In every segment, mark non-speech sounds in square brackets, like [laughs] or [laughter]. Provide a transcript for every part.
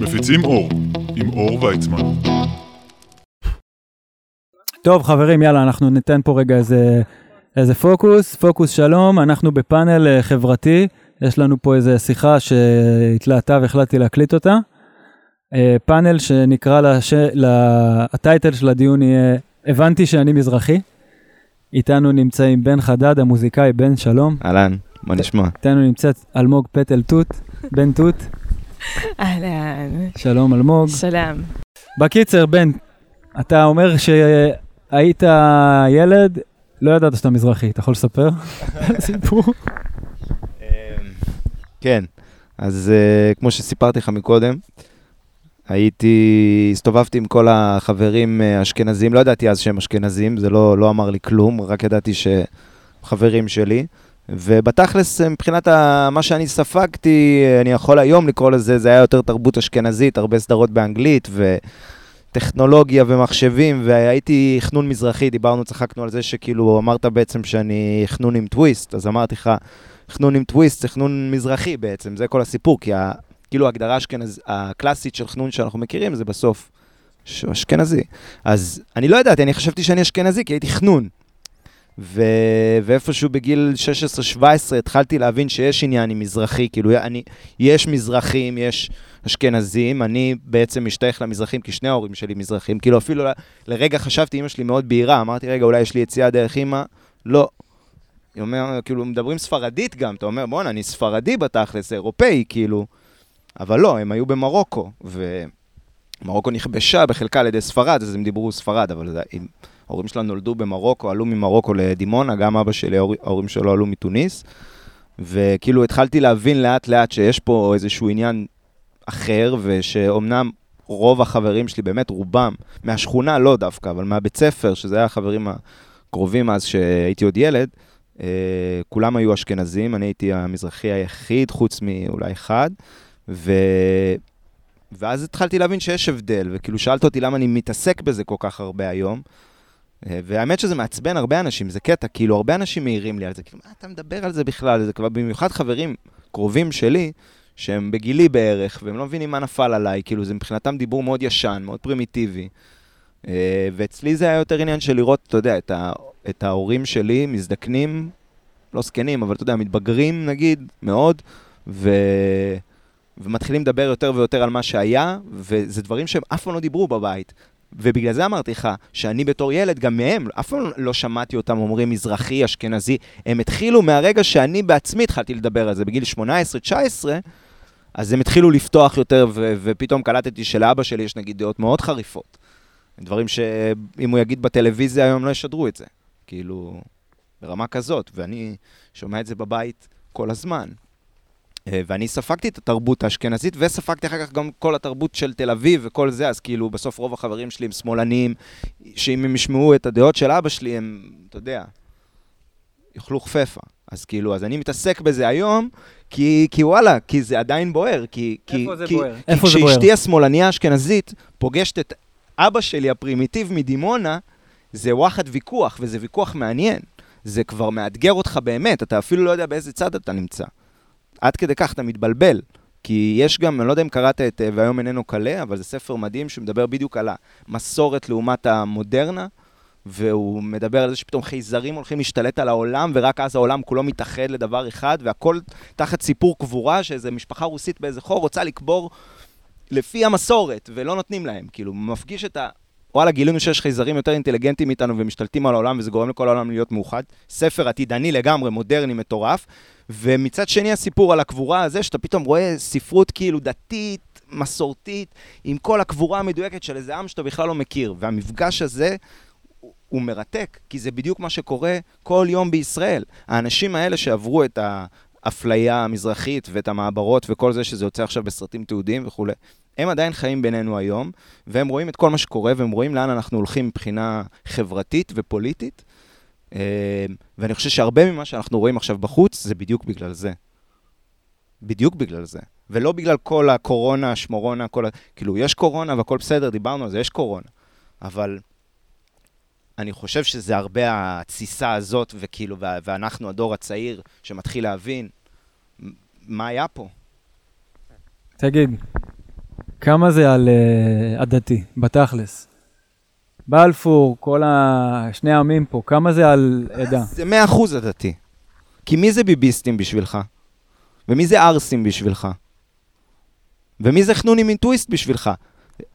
מפיצים אור, עם אור ויצמן. טוב, חברים, יאללה, אנחנו ניתן פה רגע איזה, איזה פוקוס. פוקוס שלום, אנחנו בפאנל אה, חברתי. יש לנו פה איזה שיחה שהתלהטה והחלטתי להקליט אותה. אה, פאנל שנקרא, לש... לה... הטייטל של הדיון יהיה הבנתי שאני מזרחי. איתנו נמצאים בן חדד, המוזיקאי בן שלום. אהלן, מה נשמע? איתנו נמצאת אלמוג פטל תות, בן תות. אהלן. שלום אלמוג. שלום. בקיצר, בן, אתה אומר שהיית ילד, לא ידעת שאתה מזרחי, אתה יכול לספר? [laughs] סיפור. כן, אז uh, כמו שסיפרתי לך מקודם, הייתי, הסתובבתי עם כל החברים uh, אשכנזים, לא ידעתי אז שהם אשכנזים, זה לא, לא אמר לי כלום, רק ידעתי שחברים שלי. ובתכלס, מבחינת ה, מה שאני ספגתי, אני יכול היום לקרוא לזה, זה היה יותר תרבות אשכנזית, הרבה סדרות באנגלית, וטכנולוגיה ומחשבים, והייתי חנון מזרחי, דיברנו, צחקנו על זה שכאילו אמרת בעצם שאני חנון עם טוויסט, אז אמרתי לך, חנון עם טוויסט זה חנון מזרחי בעצם, זה כל הסיפור, כי כאילו ההגדרה האשכנז, הקלאסית של חנון שאנחנו מכירים זה בסוף אשכנזי. אז אני לא ידעתי, אני חשבתי שאני אשכנזי כי הייתי חנון. ו... ואיפשהו בגיל 16-17 התחלתי להבין שיש עניין עם מזרחי, כאילו אני, יש מזרחים, יש אשכנזים, אני בעצם משתייך למזרחים כי שני ההורים שלי מזרחים, כאילו אפילו ל... לרגע חשבתי, אמא שלי מאוד בהירה, אמרתי, רגע, אולי יש לי יציאה דרך אמא? לא. היא אומרת, כאילו, מדברים ספרדית גם, אתה אומר, בואנה, אני ספרדי בתכלס, אירופאי, כאילו. אבל לא, הם היו במרוקו, ומרוקו נכבשה בחלקה על ידי ספרד, אז הם דיברו ספרד, אבל זה... ההורים שלנו נולדו במרוקו, עלו ממרוקו לדימונה, גם אבא שלי, ההורים שלו עלו מתוניס. וכאילו התחלתי להבין לאט לאט שיש פה איזשהו עניין אחר, ושאומנם רוב החברים שלי, באמת רובם, מהשכונה לא דווקא, אבל מהבית ספר, שזה היה החברים הקרובים אז שהייתי עוד ילד, אה, כולם היו אשכנזים, אני הייתי המזרחי היחיד, חוץ מאולי אחד, ו... ואז התחלתי להבין שיש הבדל, וכאילו שאלת אותי למה אני מתעסק בזה כל כך הרבה היום. אה, והאמת שזה מעצבן הרבה אנשים, זה קטע, כאילו הרבה אנשים מעירים לי על זה, כאילו, מה אתה מדבר על זה בכלל? זה כבר במיוחד חברים קרובים שלי, שהם בגילי בערך, והם לא מבינים מה נפל עליי, כאילו זה מבחינתם דיבור מאוד ישן, מאוד פרימיטיבי. אה, ואצלי זה היה יותר עניין של לראות, אתה יודע, את, ה, את ההורים שלי מזדקנים, לא זקנים, אבל אתה יודע, מתבגרים נגיד, מאוד, ו... ומתחילים לדבר יותר ויותר על מה שהיה, וזה דברים שהם אף פעם לא דיברו בבית. ובגלל זה אמרתי לך, שאני בתור ילד, גם מהם, אף פעם לא שמעתי אותם אומרים מזרחי, אשכנזי. הם התחילו מהרגע שאני בעצמי התחלתי לדבר על זה, בגיל 18-19, אז הם התחילו לפתוח יותר, ו- ופתאום קלטתי שלאבא שלי יש נגיד דעות מאוד חריפות. דברים שאם הוא יגיד בטלוויזיה היום לא ישדרו את זה. כאילו, ברמה כזאת, ואני שומע את זה בבית כל הזמן. אה, ואני ספגתי את התרבות האשכנזית, וספגתי אחר כך גם כל התרבות של תל אביב וכל זה, אז כאילו בסוף רוב החברים שלי הם שמאלנים, שאם הם ישמעו את הדעות של אבא שלי, הם, אתה יודע, יאכלו חפפה. אז כאילו, אז אני מתעסק בזה היום, כי, כי וואלה, כי זה עדיין בוער. כי, איפה כי, זה כי, בוער? כי איפה זה בוער? כשאשתי השמאלניה האשכנזית פוגשת את אבא שלי הפרימיטיב מדימונה, זה וואחד ויכוח, וזה ויכוח מעניין. זה כבר מאתגר אותך באמת, אתה אפילו לא יודע באיזה צד אתה נמצא. עד כדי כך אתה מתבלבל. כי יש גם, אני לא יודע אם קראת את אה, "והיום איננו קלה", אבל זה ספר מדהים שמדבר בדיוק על המסורת לעומת המודרנה, והוא מדבר על זה שפתאום חייזרים הולכים להשתלט על העולם, ורק אז העולם כולו מתאחד לדבר אחד, והכל תחת סיפור קבורה, שאיזו משפחה רוסית באיזה חור רוצה לקבור לפי המסורת, ולא נותנים להם. כאילו, מפגיש את ה... וואלה, גילינו שיש חייזרים יותר אינטליגנטים מאיתנו ומשתלטים על העולם, וזה גורם לכל העולם להיות מאוחד. ספר עתידני לגמרי, מודרני, מטורף. ומצד שני, הסיפור על הקבורה הזה, שאתה פתאום רואה ספרות כאילו דתית, מסורתית, עם כל הקבורה המדויקת של איזה עם שאתה בכלל לא מכיר. והמפגש הזה הוא- מרתק, כי זה בדיוק מה שקורה כל יום בישראל. האנשים האלה שעברו את האפליה המזרחית ואת המעברות וכל זה שזה יוצא עכשיו בסרטים תיעודיים וכולי, הם עדיין חיים בינינו היום, והם רואים את כל מה שקורה, והם רואים לאן אנחנו הולכים מבחינה חברתית ופוליטית. אה, ואני חושב שהרבה ממה שאנחנו רואים עכשיו בחוץ, זה בדיוק בגלל זה. בדיוק בגלל זה. ולא בגלל כל הקורונה, השמורונה, כל ה... כאילו, יש קורונה והכל בסדר, דיברנו על זה, יש קורונה. אבל אני חושב שזה הרבה התסיסה הזאת, וכאילו, ואנחנו הדור הצעיר שמתחיל להבין מה היה פה. תגיד, כמה זה על uh, הדתי, בתכלס? בלפור, כל ה... שני העמים פה, כמה זה על עדה? זה מאה אחוז הדתי. כי מי זה ביביסטים בשבילך? ומי זה ערסים בשבילך? ומי זה חנונים אינטואיסט בשבילך?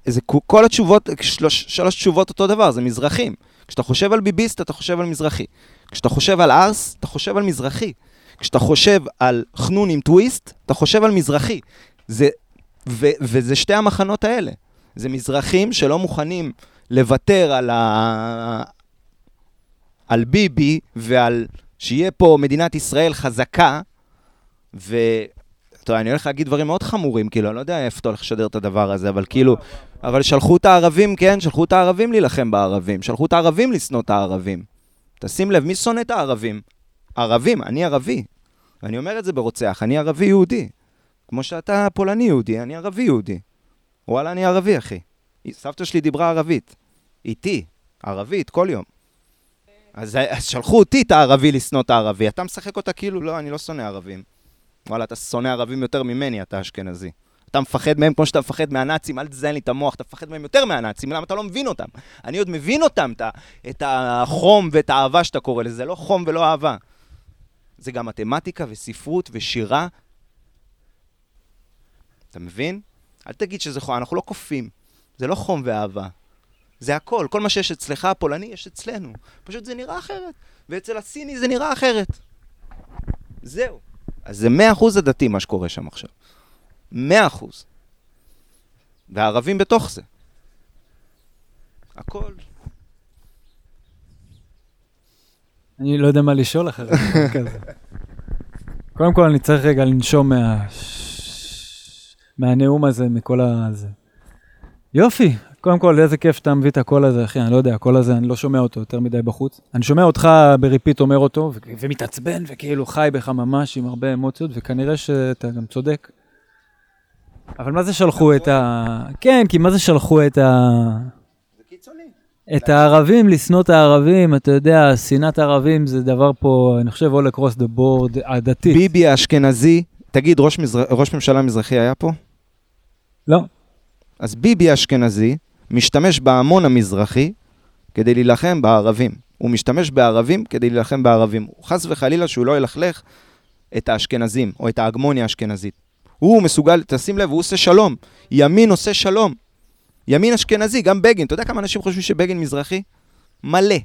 זה כל התשובות, שלוש, שלוש תשובות אותו דבר, זה מזרחים. כשאתה חושב על ביביסט, אתה חושב על מזרחי. כשאתה חושב על ערס, אתה חושב על מזרחי. כשאתה חושב על חנון עם טוויסט, אתה חושב על מזרחי. זה, ו, וזה שתי המחנות האלה. זה מזרחים שלא מוכנים לוותר על, ה, על ביבי ועל שיהיה פה מדינת ישראל חזקה, ו... יודע, אני הולך להגיד דברים מאוד חמורים, כאילו, אני לא יודע איפה אתה הולך לשדר את הדבר הזה, אבל כאילו, אבל שלחו את הערבים, כן, שלחו את הערבים להילחם בערבים, שלחו את הערבים לשנוא את הערבים. תשים לב, מי שונא את הערבים? ערבים, אני ערבי. ואני אומר את זה ברוצח, אני ערבי יהודי. כמו שאתה פולני יהודי, אני ערבי יהודי. וואלה, אני ערבי, אחי. סבתא שלי דיברה ערבית. איתי, ערבית, כל יום. אז, אז שלחו אותי, את הערבי, לשנוא את הערבי. אתה משחק אותה כאילו, לא, אני לא שונא ערבים. וואלה, אתה שונא ערבים יותר ממני, אתה אשכנזי. אתה מפחד מהם כמו שאתה מפחד מהנאצים, אל תזיין לי את המוח, אתה מפחד מהם יותר מהנאצים, למה אתה לא מבין אותם? אני עוד מבין אותם, את, את החום ואת האהבה שאתה קורא לזה, זה לא חום ולא אהבה. זה גם מתמטיקה וספרות ושירה. אתה מבין? אל תגיד שזה חום, אנחנו לא קופים. זה לא חום ואהבה. זה הכל, כל מה שיש אצלך הפולני יש אצלנו. פשוט זה נראה אחרת. ואצל הסיני זה נראה אחרת. זהו. אז זה מאה אחוז הדתי מה שקורה שם עכשיו. מאה אחוז. והערבים בתוך זה. הכל. אני לא יודע מה לשאול אחרי כזה. קודם כל, אני צריך רגע לנשום מה... מהנאום הזה, מכל ה... יופי, קודם כל, איזה כיף שאתה מביא את הקול הזה, אחי, אני לא יודע, הקול הזה, אני לא שומע אותו יותר מדי בחוץ. אני שומע אותך ב repeat אומר אותו, ו- ומתעצבן, וכאילו חי בך ממש עם הרבה אמוציות, וכנראה שאתה גם צודק. אבל מה זה שלחו את ה... כן, כי מה זה שלחו את ה... את הערבים, לשנוא את הערבים, אתה יודע, שנאת ערבים זה דבר פה, אני חושב, all across the board, הדתית. ביבי האשכנזי, תגיד, ראש, מזר... ראש ממשלה מזרחי היה פה? לא. אז ביבי האשכנזי משתמש בהמון המזרחי כדי להילחם בערבים. הוא משתמש בערבים כדי להילחם בערבים. חס וחלילה שהוא לא ילכלך את האשכנזים, או את ההגמוניה האשכנזית. הוא מסוגל, תשים לב, הוא עושה שלום. ימין עושה שלום. ימין אשכנזי, גם בגין. אתה יודע כמה אנשים חושבים שבגין מזרחי? מלא.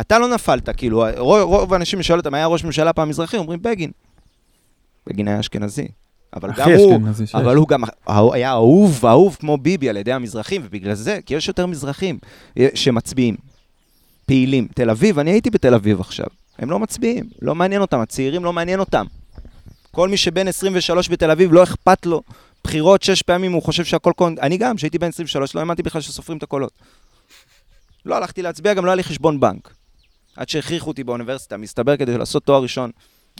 אתה לא נפלת, כאילו, רוב האנשים שואלים אותם, היה ראש ממשלה פעם מזרחי? אומרים בגין. בגין היה אשכנזי. אבל גם הוא. אבל הוא גם היה אהוב, אהוב כמו ביבי על ידי המזרחים, ובגלל זה, כי יש יותר מזרחים אה, שמצביעים, פעילים. תל אביב, אני הייתי בתל אביב עכשיו, הם לא מצביעים, לא מעניין אותם, הצעירים לא מעניין אותם. כל מי שבן 23 בתל אביב, לא אכפת לו. בחירות שש פעמים, הוא חושב שהכל קונג... אני גם, כשהייתי בן 23, לא האמנתי בכלל שסופרים את הקולות. לא הלכתי להצביע, גם לא היה לי חשבון בנק. עד שהכריחו אותי באוניברסיטה, מסתבר כדי לעשות תואר ראשון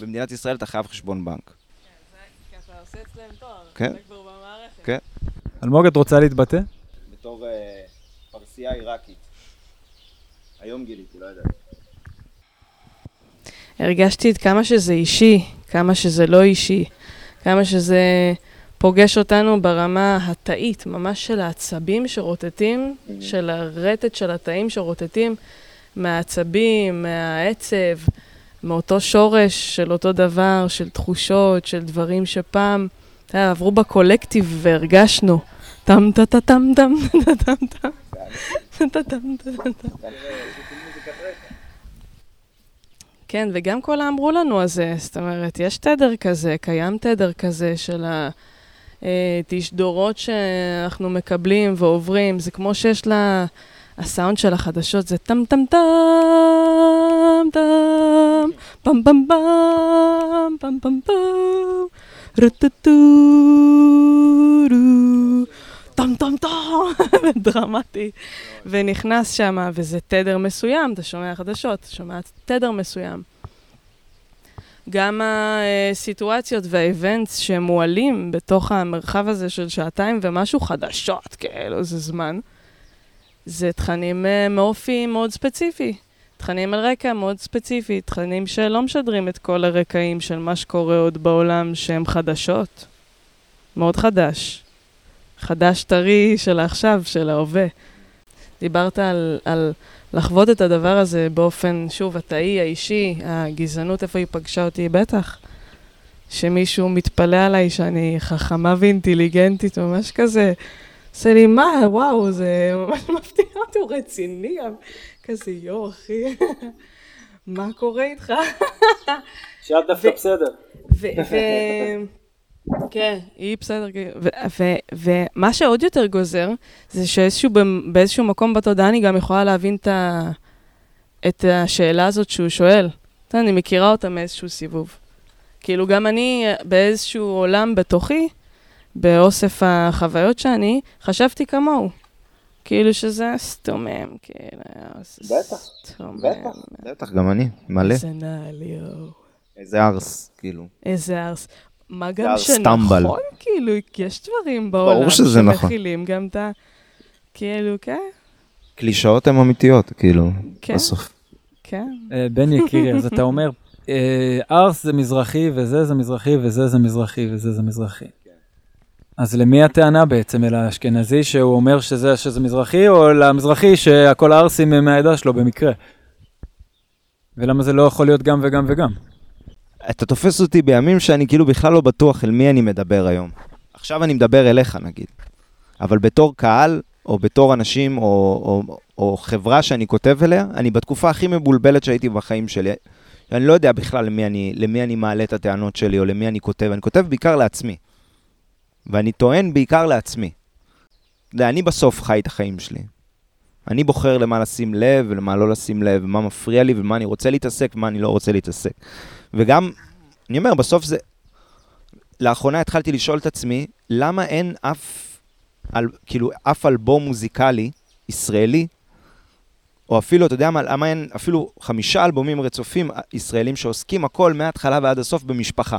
במדינת ישראל, אתה חייב חשבון בנק. כי אתה עושה אצלם תואר, כן. זה כבר במערכת. כן. אלמוג, את רוצה להתבטא? בתור פרסייה עיראקית. היום גיליתי, לא ידעתי. הרגשתי את כמה שזה אישי, כמה שזה לא אישי, כמה שזה פוגש אותנו ברמה התאית, ממש של העצבים שרוטטים, של הרטט של התאים שרוטטים מהעצבים, מהעצב, מאותו שורש של אותו דבר, של תחושות, של דברים שפעם, אתה יודע, עברו בקולקטיב והרגשנו. טם טה טה טם טם טה טם טה. טה טם כן, וגם כל האמרו לנו הזה, זאת אומרת, יש תדר כזה, קיים תדר כזה של התשדורות שאנחנו מקבלים ועוברים, זה כמו שיש לה, הסאונד של החדשות זה טם טם טם טם, פם פם פם, פם פם פם, רטטו טם טם טם, [laughs] דרמטי. ונכנס שם, וזה תדר מסוים, אתה שומע חדשות, אתה שומע תדר מסוים. גם הסיטואציות והאיבנטס שמועלים בתוך המרחב הזה של שעתיים ומשהו חדשות, כאילו, זה זמן. זה תכנים אה, מאופי מאוד ספציפי. תכנים על רקע מאוד ספציפי, תכנים שלא משדרים את כל הרקעים של מה שקורה עוד בעולם שהם חדשות. מאוד חדש. חדש טרי של העכשיו, של ההווה. דיברת על, על לחוות את הדבר הזה באופן, שוב, התאי, האישי, הגזענות, איפה היא פגשה אותי? בטח. שמישהו מתפלא עליי שאני חכמה ואינטליגנטית, ממש כזה, עושה לי, מה, וואו, זה ממש [laughs] מפתיע אותי, הוא רציני, כזה, יואו, אחי, [laughs] מה קורה איתך? [laughs] שאת דווקא בסדר. כן, היא בסדר. ומה שעוד יותר גוזר, זה שבאיזשהו מקום בתודעה אני גם יכולה להבין את השאלה הזאת שהוא שואל. אני מכירה אותה מאיזשהו סיבוב. כאילו, גם אני באיזשהו עולם בתוכי, באוסף החוויות שאני, חשבתי כמוהו. כאילו שזה סתומם, כאילו, בטח, בטח, בטח, גם אני, מלא. איזה נעל, יואו. איזה ארס, כאילו. איזה ארס. מה גם שנכון, כאילו, יש דברים בעולם נכון. שמכילים גם את ה... כאילו, כן. קלישאות הן אמיתיות, כאילו, כן. בסוף. כן. אה, בני יקירי, אז אתה אומר, אה, ארס זה מזרחי, וזה זה מזרחי, וזה זה מזרחי, וזה זה מזרחי. אז למי הטענה בעצם? אל האשכנזי שהוא אומר שזה, שזה מזרחי, או למזרחי שהכל ערסים מהעדה שלו במקרה? ולמה זה לא יכול להיות גם וגם וגם? אתה תופס אותי בימים שאני כאילו בכלל לא בטוח אל מי אני מדבר היום. עכשיו אני מדבר אליך נגיד. אבל בתור קהל, או בתור אנשים, או, או, או חברה שאני כותב אליה, אני בתקופה הכי מבולבלת שהייתי בחיים שלי. אני לא יודע בכלל למי אני, למי אני מעלה את הטענות שלי, או למי אני כותב. אני כותב בעיקר לעצמי. ואני טוען בעיקר לעצמי. אני בסוף חי את החיים שלי. אני בוחר למה לשים לב ולמה לא לשים לב, ומה מפריע לי ומה אני רוצה להתעסק ומה אני לא רוצה להתעסק. וגם, אני אומר, בסוף זה... לאחרונה התחלתי לשאול את עצמי, למה אין אף, אל, כאילו, אף אלבום מוזיקלי ישראלי, או אפילו, אתה יודע מה, למה אין אפילו חמישה אלבומים רצופים ישראלים שעוסקים הכל מההתחלה ועד הסוף במשפחה.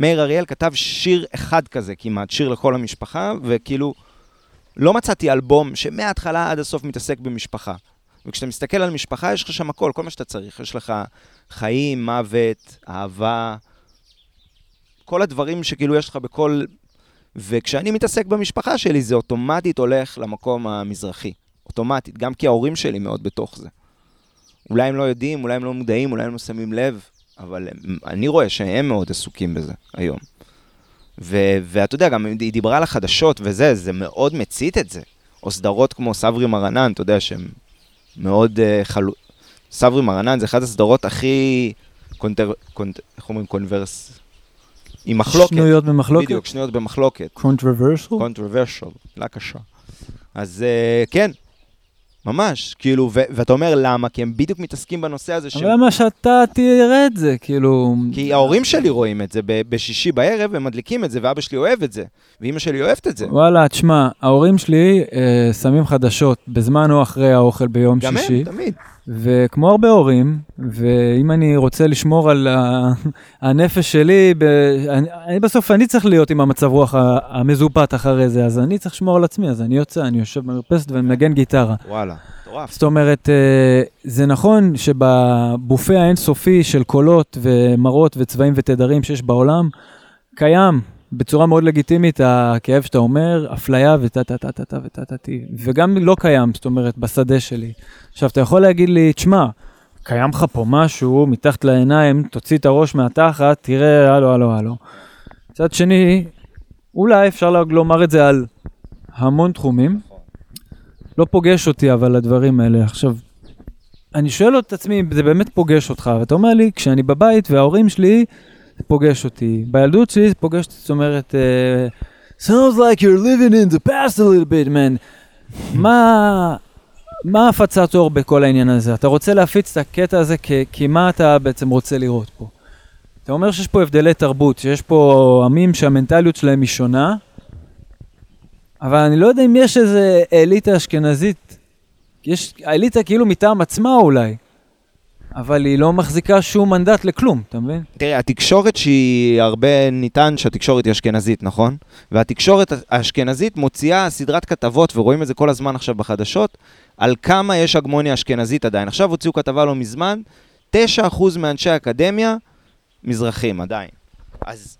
מאיר אריאל כתב שיר אחד כזה כמעט, שיר לכל המשפחה, וכאילו, לא מצאתי אלבום שמההתחלה עד הסוף מתעסק במשפחה. וכשאתה מסתכל על משפחה, יש לך שם הכל, כל מה שאתה צריך. יש לך חיים, מוות, אהבה, כל הדברים שכאילו יש לך בכל... וכשאני מתעסק במשפחה שלי, זה אוטומטית הולך למקום המזרחי. אוטומטית, גם כי ההורים שלי מאוד בתוך זה. אולי הם לא יודעים, אולי הם לא מודעים, אולי הם לא שמים לב, אבל אני רואה שהם מאוד עסוקים בזה היום. ואתה יודע, גם היא דיברה על החדשות וזה, זה מאוד מצית את זה. או סדרות כמו סברי מרנן, אתה יודע, שהן מאוד uh, חלו... סברי מרנן זה אחת הסדרות הכי... contr... cont... איך אומרים? convers... עם מחלוקת. שנויות במחלוקת? בדיוק, שנויות במחלוקת. controversial? controversial, מילה קשה. אז uh, כן, ממש, כאילו, ו- ואתה אומר למה? כי הם בדיוק מתעסקים בנושא הזה אבל למה שאתה תראה את זה, כאילו... כי ההורים שלי רואים את זה ב- בשישי בערב, הם מדליקים את זה, ואבא שלי אוהב את זה, ואימא שלי אוהבת את זה. וואלה, תשמע, ההורים שלי אה, שמים חדשות בזמן או אחרי האוכל ביום גם שישי. גם הם, תמיד. וכמו הרבה הורים, ואם אני רוצה לשמור על [laughs] הנפש שלי, ב... אני, אני בסוף, אני צריך להיות עם המצב רוח המזופת אחרי זה, אז אני צריך לשמור על עצמי, אז אני יוצא, אני יושב במרפסת ומנגן גיטרה. וואלה, מטורף. זאת אומרת, אה, זה נכון שבבופה האינסופי של קולות ומראות וצבעים ותדרים שיש בעולם, קיים בצורה מאוד לגיטימית הכאב שאתה אומר, אפליה וטה טה טה טה טה וטה טה טי, וגם לא קיים, זאת אומרת, בשדה שלי. עכשיו, אתה יכול להגיד לי, תשמע, קיים לך פה משהו מתחת לעיניים, תוציא את הראש מהתחת, תראה, הלו, הלו, הלו. מצד שני, אולי אפשר לומר את זה על המון תחומים. לא פוגש אותי אבל הדברים האלה. עכשיו, אני שואל את עצמי אם זה באמת פוגש אותך, ואתה אומר לי, כשאני בבית וההורים שלי, פוגש אותי. בילדות שלי זה פוגש אותי, זאת אומרת, uh, sounds like you're living in the past a little bit, man. מה, מה הפצת אור בכל העניין הזה? אתה רוצה להפיץ את הקטע הזה, כי, כי מה אתה בעצם רוצה לראות פה? אתה אומר שיש פה הבדלי תרבות, שיש פה עמים שהמנטליות שלהם היא שונה, אבל אני לא יודע אם יש איזה אליטה אשכנזית, יש אליטה כאילו מטעם עצמה אולי, אבל היא לא מחזיקה שום מנדט לכלום, אתה מבין? תראה, התקשורת שהיא הרבה ניתן שהתקשורת היא אשכנזית, נכון? והתקשורת האשכנזית מוציאה סדרת כתבות, ורואים את זה כל הזמן עכשיו בחדשות, על כמה יש הגמוניה אשכנזית עדיין. עכשיו הוציאו כתבה לא מזמן, 9% מאנשי האקדמיה מזרחים עדיין. אז,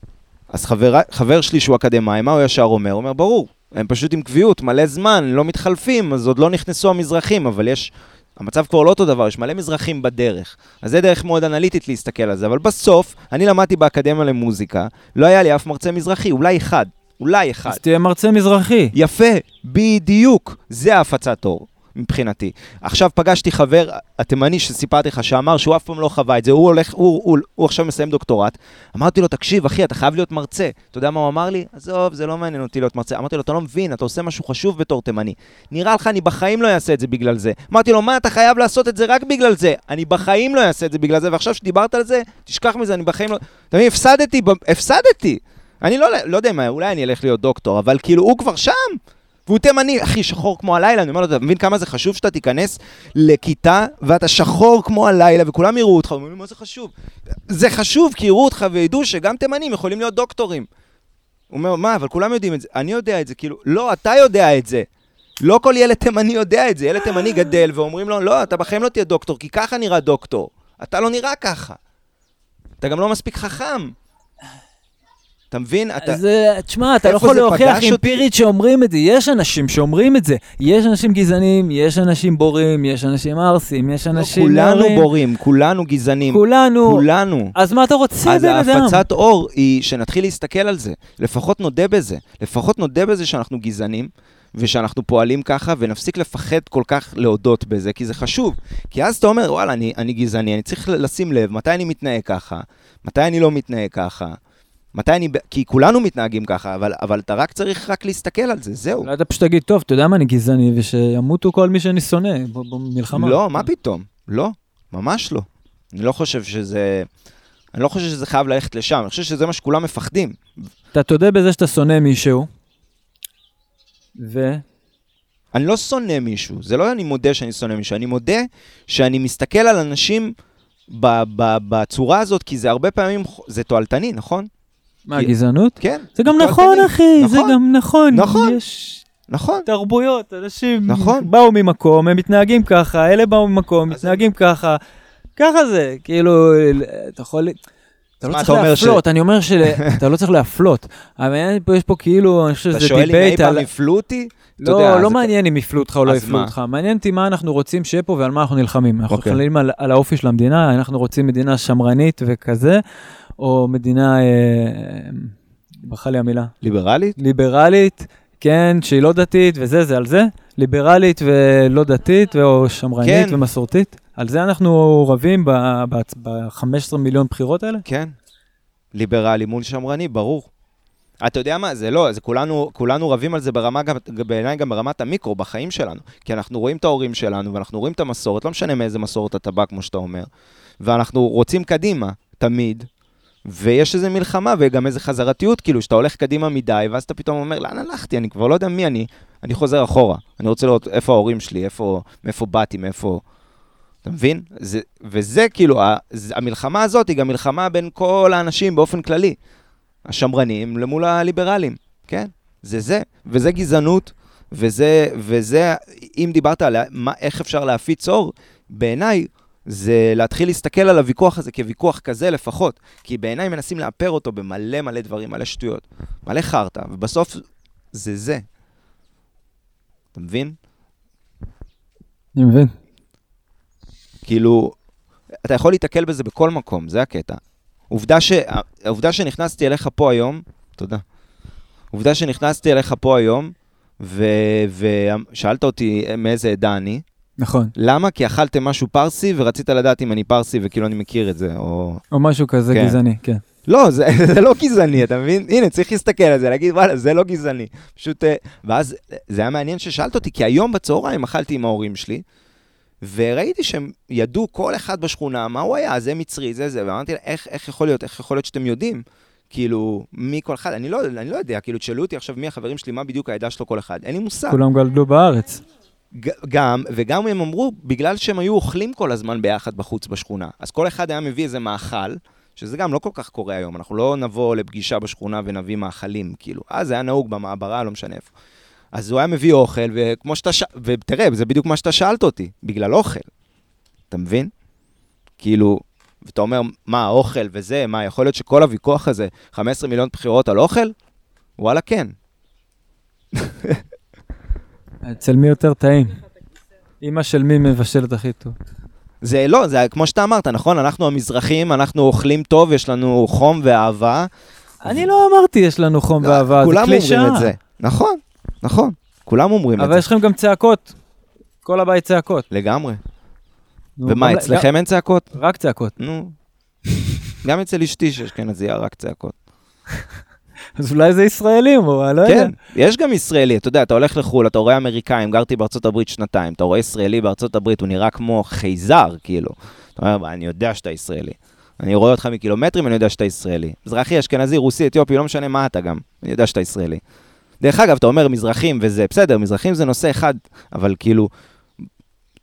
אז חבר, חבר שלי שהוא אקדמאי, מה הוא ישר אומר? הוא אומר, ברור, הם פשוט עם קביעות, מלא זמן, לא מתחלפים, אז עוד לא נכנסו המזרחים, אבל יש... המצב כבר לא אותו דבר, יש מלא מזרחים בדרך. אז זה דרך מאוד אנליטית להסתכל על זה, אבל בסוף, אני למדתי באקדמיה למוזיקה, לא היה לי אף מרצה מזרחי, אולי אחד. אולי אחד. אז תהיה מרצה מזרחי. יפה, בדיוק. זה ההפצת אור. מבחינתי. עכשיו פגשתי חבר התימני שסיפרתי לך, שאמר שהוא אף פעם לא חווה את זה, הוא הולך, הוא, הוא, הוא, הוא עכשיו מסיים דוקטורט. אמרתי לו, תקשיב, אחי, אתה חייב להיות מרצה. אתה יודע מה הוא אמר לי? עזוב, זה לא מעניין אותי להיות מרצה. אמרתי לו, אתה לא מבין, אתה עושה משהו חשוב בתור תימני. נראה לך, אני בחיים לא אעשה את זה בגלל זה. אמרתי לו, מה, אתה חייב לעשות את זה רק בגלל זה. אני בחיים לא אעשה את זה בגלל זה, ועכשיו שדיברת על זה, תשכח מזה, אני בחיים לא... אתה מבין, הפסדתי, הפסדתי. אני לא, לא יודע מה, אולי אני אלך להיות דוקטור, אבל כאילו, הוא כבר שם. והוא תימני, אחי, שחור כמו הלילה, אני אומר לו, אתה מבין כמה זה חשוב שאתה תיכנס לכיתה ואתה שחור כמו הלילה וכולם יראו אותך, אומרים לי, מה זה חשוב? זה חשוב כי יראו אותך וידעו שגם תימנים יכולים להיות דוקטורים. הוא אומר, מה, אבל כולם יודעים את זה. אני יודע את זה, כאילו, לא, אתה יודע את זה. לא כל ילד תימני יודע את זה. ילד תימני גדל ואומרים לו, לא, אתה בחיים לא תהיה דוקטור, כי ככה נראה דוקטור. אתה לא נראה ככה. אתה גם לא מספיק חכם. אתה מבין? אתה... אז אה, תשמע, אתה לא יכול להוכיח? אמפירית שאומרים את זה. יש אנשים שאומרים את זה. יש אנשים גזענים, יש אנשים בורים, יש אנשים ערסים, יש לא, אנשים... כולנו נערים. בורים, כולנו גזענים. כולנו. כולנו. אז מה אתה רוצה, אז בן אדם? ההפצת אור היא שנתחיל להסתכל על זה. לפחות נודה בזה. לפחות נודה בזה שאנחנו גזענים, ושאנחנו פועלים ככה, ונפסיק לפחד כל כך להודות בזה, כי זה חשוב. כי אז אתה אומר, וואלה, אני, אני גזעני, אני צריך לשים לב מתי אני מתנהג ככה, מתי אני לא מתנהג ככה. מתי אני... כי כולנו מתנהגים ככה, אבל, אבל אתה רק צריך רק להסתכל על זה, זהו. אולי אתה פשוט תגיד, טוב, אתה יודע מה, אני גזעני, ושימותו כל מי שאני שונא במלחמה. לא, מה פתאום? לא, ממש לא. אני לא חושב שזה... אני לא חושב שזה חייב ללכת לשם, אני חושב שזה מה שכולם מפחדים. אתה תודה בזה שאתה שונא מישהו, ו... אני לא שונא מישהו, זה לא אני מודה שאני שונא מישהו, אני מודה שאני מסתכל על אנשים ב- ב- בצורה הזאת, כי זה הרבה פעמים, זה תועלתני, נכון? מה, כי- גזענות? כן. זה גם. נכון, אחי, זה נכון. גם נכון. נכון. יש נכון. תרבויות, אנשים נכון. באו ממקום, הם מתנהגים ככה, אלה באו ממקום, מתנהגים ככה. ככה זה, כאילו, אתה יכול... אתה לא אתה צריך אומר ש- להפלות, אני אומר שאתה לא צריך להפלות. [laughs] אבל יש פה כאילו, אני חושב אתה שזה שואל אם אי דיבייט פעם על... הפלו אותי? אתה לא, זה- לא מעניין אם יפלו אותך או לא מה? אותך, מעניין אותי מה אנחנו רוצים שיהיה פה ועל מה אנחנו נלחמים. אנחנו אוקיי. נלחמים על, על האופי של המדינה, אנחנו רוצים מדינה שמרנית וכזה, או מדינה, אה, ברכה לי המילה, ליברלית? ליברלית, כן, שהיא לא דתית וזה, זה על זה, ליברלית ולא דתית, או שמרנית כן. ומסורתית. על זה אנחנו רבים ב-15 מיליון בחירות האלה? כן. ליברלי מול שמרני, ברור. אתה יודע מה, זה לא, זה כולנו, כולנו רבים על זה ברמה, גם, בעיניי גם ברמת המיקרו, בחיים שלנו. כי אנחנו רואים את ההורים שלנו, ואנחנו רואים את המסורת, לא משנה מאיזה מסורת אתה בא, כמו שאתה אומר. ואנחנו רוצים קדימה, תמיד. ויש איזו מלחמה וגם איזו חזרתיות, כאילו, שאתה הולך קדימה מדי, ואז אתה פתאום אומר, לאן הלכתי? אני כבר לא יודע מי אני. אני חוזר אחורה. אני רוצה לראות איפה ההורים שלי, איפה, מאיפה באתי, מאיפה... אתה מבין? זה, וזה כאילו, ה, זה, המלחמה הזאת היא גם מלחמה בין כל האנשים באופן כללי. השמרנים למול הליברלים, כן? זה זה. וזה גזענות, וזה, וזה, אם דיברת על מה, איך אפשר להפיץ אור, בעיניי זה להתחיל להסתכל על הוויכוח הזה כוויכוח כזה לפחות. כי בעיניי מנסים לאפר אותו במלא מלא דברים, מלא שטויות, מלא חרטא, ובסוף זה זה. אתה מבין? אני מבין. כאילו, אתה יכול להתקל בזה בכל מקום, זה הקטע. עובדה, ש... העובדה שנכנסתי אליך פה היום, תודה. עובדה שנכנסתי אליך פה היום, ו... ושאלת אותי מאיזה עדה אני, נכון. למה? כי אכלתם משהו פרסי ורצית לדעת אם אני פרסי וכאילו אני מכיר את זה, או... או משהו כזה כן. גזעני, כן. לא, זה, [laughs] זה לא גזעני, אתה מבין? הנה, צריך להסתכל על זה, להגיד, וואלה, זה לא גזעני. פשוט... אה, ואז זה היה מעניין ששאלת אותי, כי היום בצהריים אכלתי עם ההורים שלי, וראיתי שהם ידעו כל אחד בשכונה מה הוא היה, זה מצרי, זה זה, ואמרתי לה, איך, איך יכול להיות, איך יכול להיות שאתם יודעים? כאילו, מי כל אחד, אני לא, אני לא יודע, כאילו, תשאלו אותי עכשיו מי החברים שלי, מה בדיוק העדה שלו כל אחד, אין לי מושג. כולם גלדו בארץ. גם, וגם הם אמרו, בגלל שהם היו אוכלים כל הזמן ביחד בחוץ בשכונה, אז כל אחד היה מביא איזה מאכל, שזה גם לא כל כך קורה היום, אנחנו לא נבוא לפגישה בשכונה ונביא מאכלים, כאילו. אז זה היה נהוג במעברה, לא משנה איפה. אז הוא היה מביא אוכל, וכמו שאתה ש... ותראה, זה בדיוק מה שאתה שאלת אותי, בגלל אוכל. אתה מבין? כאילו, ואתה אומר, מה, אוכל וזה, מה, יכול להיות שכל הוויכוח הזה, 15 מיליון בחירות על אוכל? וואלה, כן. [laughs] אצל מי יותר טעים? אימא של מי מבשלת הכי טוב? זה לא, זה כמו שאתה אמרת, נכון? אנחנו המזרחים, אנחנו אוכלים טוב, יש לנו חום ואהבה. אני לא אמרתי יש לנו חום לא, ואהבה, זה כולם אומרים קלישאה. את זה. נכון, נכון. כולם אומרים את אבל זה. יש לכם גם צעקות. כל הבית צעקות. לגמרי. ומה, אצלכם אין צעקות? רק צעקות. נו. [laughs] גם אצל אשתי שאשכנזייה רק צעקות. [laughs] אז אולי זה ישראלים, אני לא יודע. כן, יש גם ישראלי, אתה יודע, אתה הולך לחו"ל, אתה רואה אמריקאים, גרתי בארצות הברית שנתיים, אתה רואה ישראלי בארצות הברית, הוא נראה כמו חייזר, כאילו. אתה אומר, אני יודע שאתה ישראלי. אני רואה אותך מקילומטרים, אני יודע שאתה ישראלי. מזרחי, אשכנזי, רוסי, אתיופי, לא משנה מה אתה גם, אני יודע שאתה ישראלי. דרך אגב, אתה אומר מזרחים וזה, בסדר, מזרחים זה נושא אחד, אבל כאילו,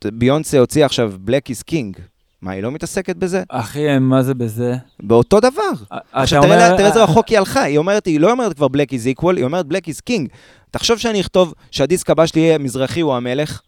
ביונסה הוציאה עכשיו Black is King. מה, היא לא מתעסקת בזה? אחי, מה זה בזה? באותו דבר. אתה עכשיו אומר- תראה, איזה רחוק היא הלכה, היא אומרת, היא לא אומרת כבר Black is equal, היא אומרת Black is king. תחשוב שאני אכתוב שהדיסק הבא שלי יהיה מזרחי הוא המלך,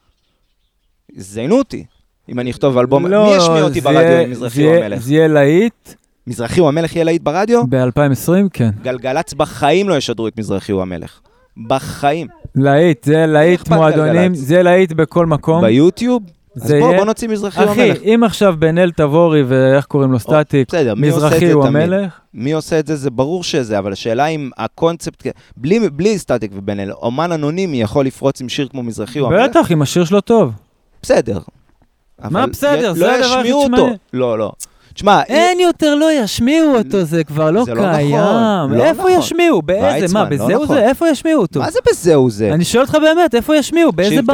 זיינו אותי. אם אני אכתוב אלבום, לא, מי ישמיע אותי ברדיו יהיה- אם מזרחי הוא המלך? זה יהיה להיט מזרחי הוא המלך יהיה להיט ברדיו? ב-2020, כן. גלגלצ בחיים לא ישדרו את מזרחי הוא המלך. בחיים. להיט, זה להיט אכפת מועדונים, גלגלצ? זה להיט בכל מקום. ביוטיוב? אז בוא, יהיה- בוא נוציא מזרחי הוא אחי, המלך. אם עכשיו בן אל תבורי ואיך קוראים לו סטטיק, בסדר, מזרחי הוא? המלך, מי עושה את זה, זה ברור שזה, אבל השאלה אם הקונספט, בלי, בלי סטטיק ובן אל, אומן אנונימי יכול לפרוץ עם שיר כמו מזרחי הוא המלך? בטח, אם השיר שלו טוב. בסדר. מה בסדר? י- זה לא הדבר הכי. שמעניין. לא, לא. תשמע, אין יותר, לא ישמיעו אותו, זה כבר לא זה לא נכון, קיים. לא איפה נכון. ישמיעו? באיזה? מה, לא בזהו נכון. זה? איפה ישמיעו אותו? מה זה בזהו זה? אני שואל אותך באמת, איפה ישמיעו? באיזה תקשיב,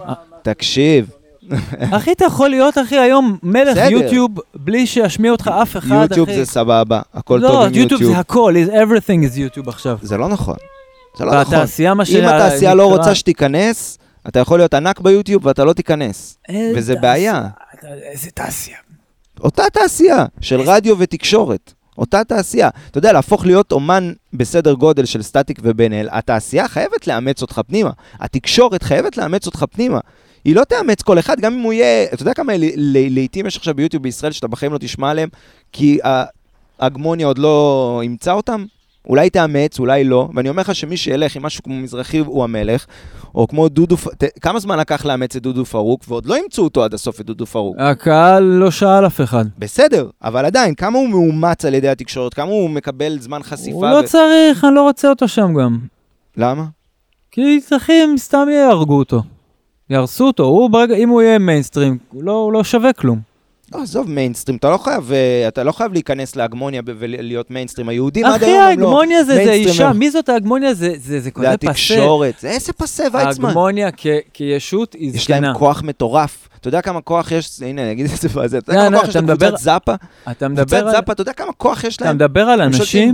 במה? תקשיב. [laughs] אחי, אתה יכול להיות, אחי, היום מלך בסדר. יוטיוב בלי שישמיע אותך אף אחד, אחי. יוטיוב זה סבבה, הכל לא, טוב עם יוטיוב יוטיוב. זה הכל, is- everything is יוטיוב עכשיו. זה לא נכון. זה לא נכון. והתעשייה, מה ש... אם התעשייה לא רוצה שתיכנס, אתה יכול להיות ענק ביוטיוב ואתה לא תיכנס. איזה וזה. בעיה. איזה תעשייה. אותה תעשייה של רדיו ותקשורת. אותה תעשייה. אתה יודע, להפוך להיות אומן בסדר גודל של סטטיק ובן אל, התעשייה חייבת לאמץ אותך פנימה. התקשורת חייבת לאמץ אותך פנימה. היא לא תאמץ כל אחד, גם אם הוא יהיה... אתה יודע כמה לעיתים יש עכשיו ביוטיוב בישראל שאתה בחיים לא תשמע עליהם, כי ההגמוניה עוד לא אימצה אותם? אולי תאמץ, אולי לא, ואני אומר לך שמי שילך עם משהו כמו מזרחי הוא המלך, או כמו דודו, ת- כמה זמן לקח לאמץ את דודו פארוק, ועוד לא אימצו אותו עד הסוף, את דודו פארוק. הקהל לא שאל אף אחד. בסדר, אבל עדיין, כמה הוא מאומץ על ידי התקשורת, כמה הוא מקבל זמן חשיפה. הוא לא ו- צריך, אני לא רוצה אותו שם גם. למה? כי צריכים, סתם יהרגו אותו. יהרסו אותו, הוא ברגע, אם הוא יהיה מיינסטרים, הוא לא, הוא לא שווה כלום. לא, עזוב מיינסטרים, אתה לא חייב, אה, אתה לא חייב להיכנס להגמוניה ולהיות מיינסטרים. היהודים עד אחי, היום הם לא... ההגמוניה זה, זה אישה, מי זאת ההגמוניה? זה, זה, זה כזה זה פסה. התקשורת. זה איזה פסה, ויצמן. ההגמוניה כ- כישות היא יש זקנה. להם כוח מטורף. אתה יודע כמה כוח יש, הנה, אני אגיד את זה בזה, אתה יודע לא, כמה לא, כוח יש אתה לקבוצת זאפה? אתה מדבר קבוצת על, זאפה, אתה יודע כמה כוח יש אתה להם? מדבר על אנשים.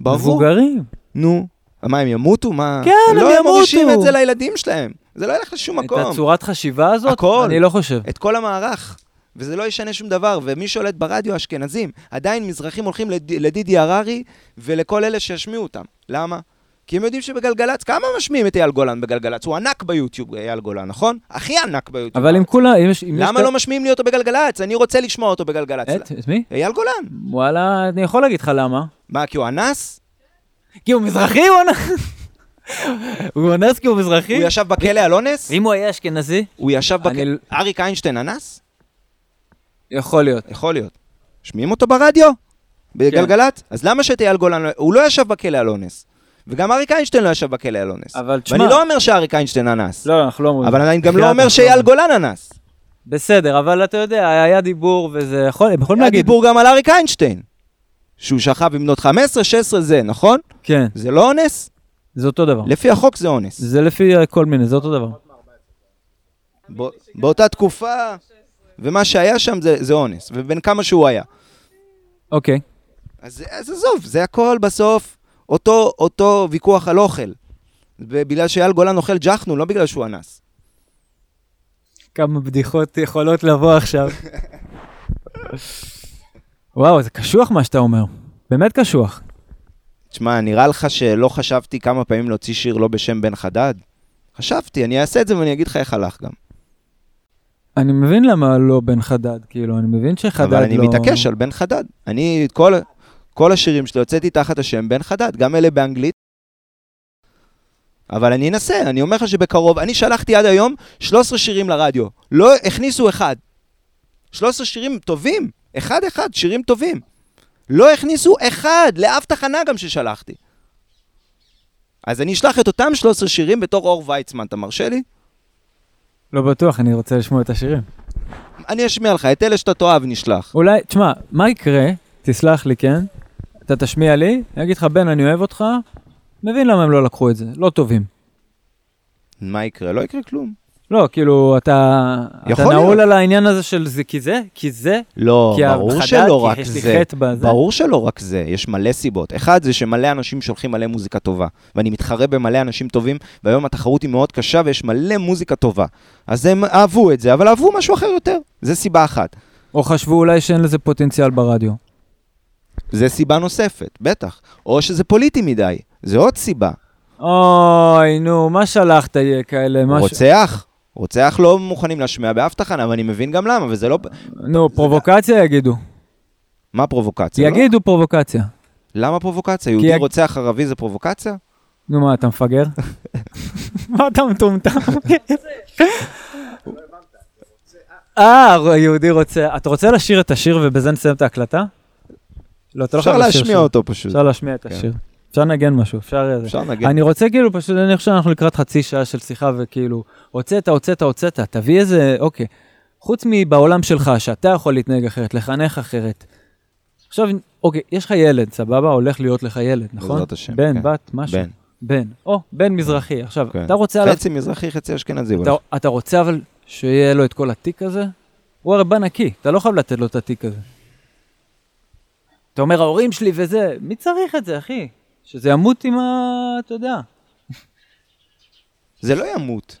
מבוגרים. נו. מה, הם ימותו? מה? כן, הם לא, הם מורישים ימותו. את זה לילדים שלהם. זה לא ילך לשום את מקום. הצורת חשיבה הזאת? הכל. אני לא חושב. את כל המערך. וזה לא ישנה שום דבר, ומי שולט ברדיו, האשכנזים. עדיין מזרחים הולכים לד... לדידי הררי ולכל אלה שישמיעו אותם. למה? כי הם יודעים שבגלגלצ, כמה משמיעים את אייל גולן בגלגלצ? הוא ענק ביוטיוב, אייל גולן, נכון? הכי ענק ביוטיוב. אבל אם כולה, אם יש... אם יש למה את- לא משמיעים לי אותו בגלגלצ? אני רוצה לשמוע אותו בגלגלצ. את? את מי? אייל גולן. וואלה, אני יכול להגיד לך למה. מה, כי הוא אנס? כי הוא מזרחי, הוא אנס. [laughs] הוא אנס כי הוא מזרחי? הוא ישב בכלא על אונס? ואם הוא היה אשכנזי? הוא ישב בכלא... אני- אריק איינשטיין אנס? יכול להיות. יכול להיות. שומעים אותו ברדיו? בגלגלצ? אז למה שאת אייל גולן לא... הוא לא ישב בכלא על אונס. וגם אריק איינשטיין לא ישב בכלא על אונס. אבל תשמע... ואני לא אומר שאריק איינשטיין אנס. לא, אנחנו לא אומרים. אבל אני גם לא אומר שאייל. גולן אנס. בסדר, אבל אתה יודע, היה דיבור וזה יכול... הם יכולים היה להגיד... דיבור גם על אריק איינשטיין. שהוא שכב עם בנות 15, 16 זה, נכון? כן, זה לא אונס? זה אותו דבר. לפי החוק זה אונס. זה לפי כל מיני, זה אותו דבר. בא- באותה תקופה, ומה שהיה שם זה זה אונס. ובין כמה שהוא היה. אוקיי. אז, אז עזוב, זה הכל בסוף אותו, אותו ויכוח על אוכל. ובגלל שאייל גולן אוכל ג'חנון, לא בגלל שהוא אנס. כמה בדיחות יכולות לבוא עכשיו. [laughs] וואו, זה קשוח מה שאתה אומר. באמת קשוח. תשמע, נראה לך שלא חשבתי כמה פעמים להוציא שיר לא בשם בן חדד? חשבתי, אני אעשה את זה ואני אגיד לך איך הלך גם. אני מבין למה לא בן חדד, כאילו, אני מבין שחדד לא... אבל אני מתעקש על בן חדד. אני, כל, כל השירים שלי הוצאתי תחת השם בן חדד, גם אלה באנגלית. אבל אני אנסה, אני אומר לך שבקרוב, אני שלחתי עד היום 13 שירים לרדיו. לא הכניסו אחד. 13 שירים טובים, אחד-אחד, שירים טובים. לא הכניסו אחד, לאף תחנה גם ששלחתי. אז אני אשלח את אותם 13 שירים בתור אור ויצמן, אתה מרשה לי? לא בטוח, אני רוצה לשמוע את השירים. אני אשמיע לך, את אלה שאתה תאהב נשלח. אולי, תשמע, מה יקרה, תסלח לי, כן? אתה תשמיע לי, אני אגיד לך, בן, אני אוהב אותך, מבין למה הם לא לקחו את זה, לא טובים. מה יקרה? לא יקרה כלום. לא, כאילו, אתה, אתה נעול להיות. על העניין הזה של זה, כי זה, כי זה, לא, כי ברור החדד, שלא כי רק זה. ברור שלא רק זה, יש מלא סיבות. אחד זה שמלא אנשים שולחים מלא מוזיקה טובה, ואני מתחרה במלא אנשים טובים, והיום התחרות היא מאוד קשה ויש מלא מוזיקה טובה. אז הם אהבו את זה, אבל אהבו משהו אחר יותר. זה סיבה אחת. או חשבו אולי שאין לזה פוטנציאל ברדיו. זה סיבה נוספת, בטח. או שזה פוליטי מדי, זה עוד סיבה. אוי, נו, מה שלחת יהיה כאלה? רוצח? רוצח לא מוכנים להשמיע באף תחנה, ואני מבין גם למה, וזה לא... נו, פרובוקציה יגידו. מה פרובוקציה? לא? יגידו פרובוקציה. למה פרובוקציה? יהודי יג- רוצח ערבי זה פרובוקציה? נו, מה, אתה מפגר? [laughs] מה אתה מטומטם? אה, יהודי רוצה... אתה רוצה לשיר את השיר ובזה נסיים את ההקלטה? לא, אתה לא אפשר חייב לשיר להשמיע שיר. אותו פשוט. אפשר להשמיע את כן. השיר. אפשר לנגן משהו, אפשר... אפשר לנגן. אני רוצה כאילו, פשוט אני חושב שאנחנו לקראת חצי שעה של שיחה וכאילו, הוצאת, הוצאת, הוצאת, תביא איזה, אוקיי. חוץ מבעולם שלך, שאתה יכול להתנהג אחרת, לחנך אחרת. עכשיו, אוקיי, יש לך ילד, סבבה? הולך להיות לך ילד, נכון? בעזרת השם, בן, כן. בת, משהו. בן. בן. או, בן מזרחי. עכשיו, כן. אתה רוצה עליו, חצי מזרחי, חצי אשכנזי. אתה. אתה רוצה אבל שיהיה לו את כל התיק הזה? הוא הרי בא נקי, אתה לא חייב לתת לו את התיק הזה. אתה אומר, ההורים שלי וזה, מי צריך את זה, אחי? שזה ימות עם ה... אתה יודע. זה לא ימות.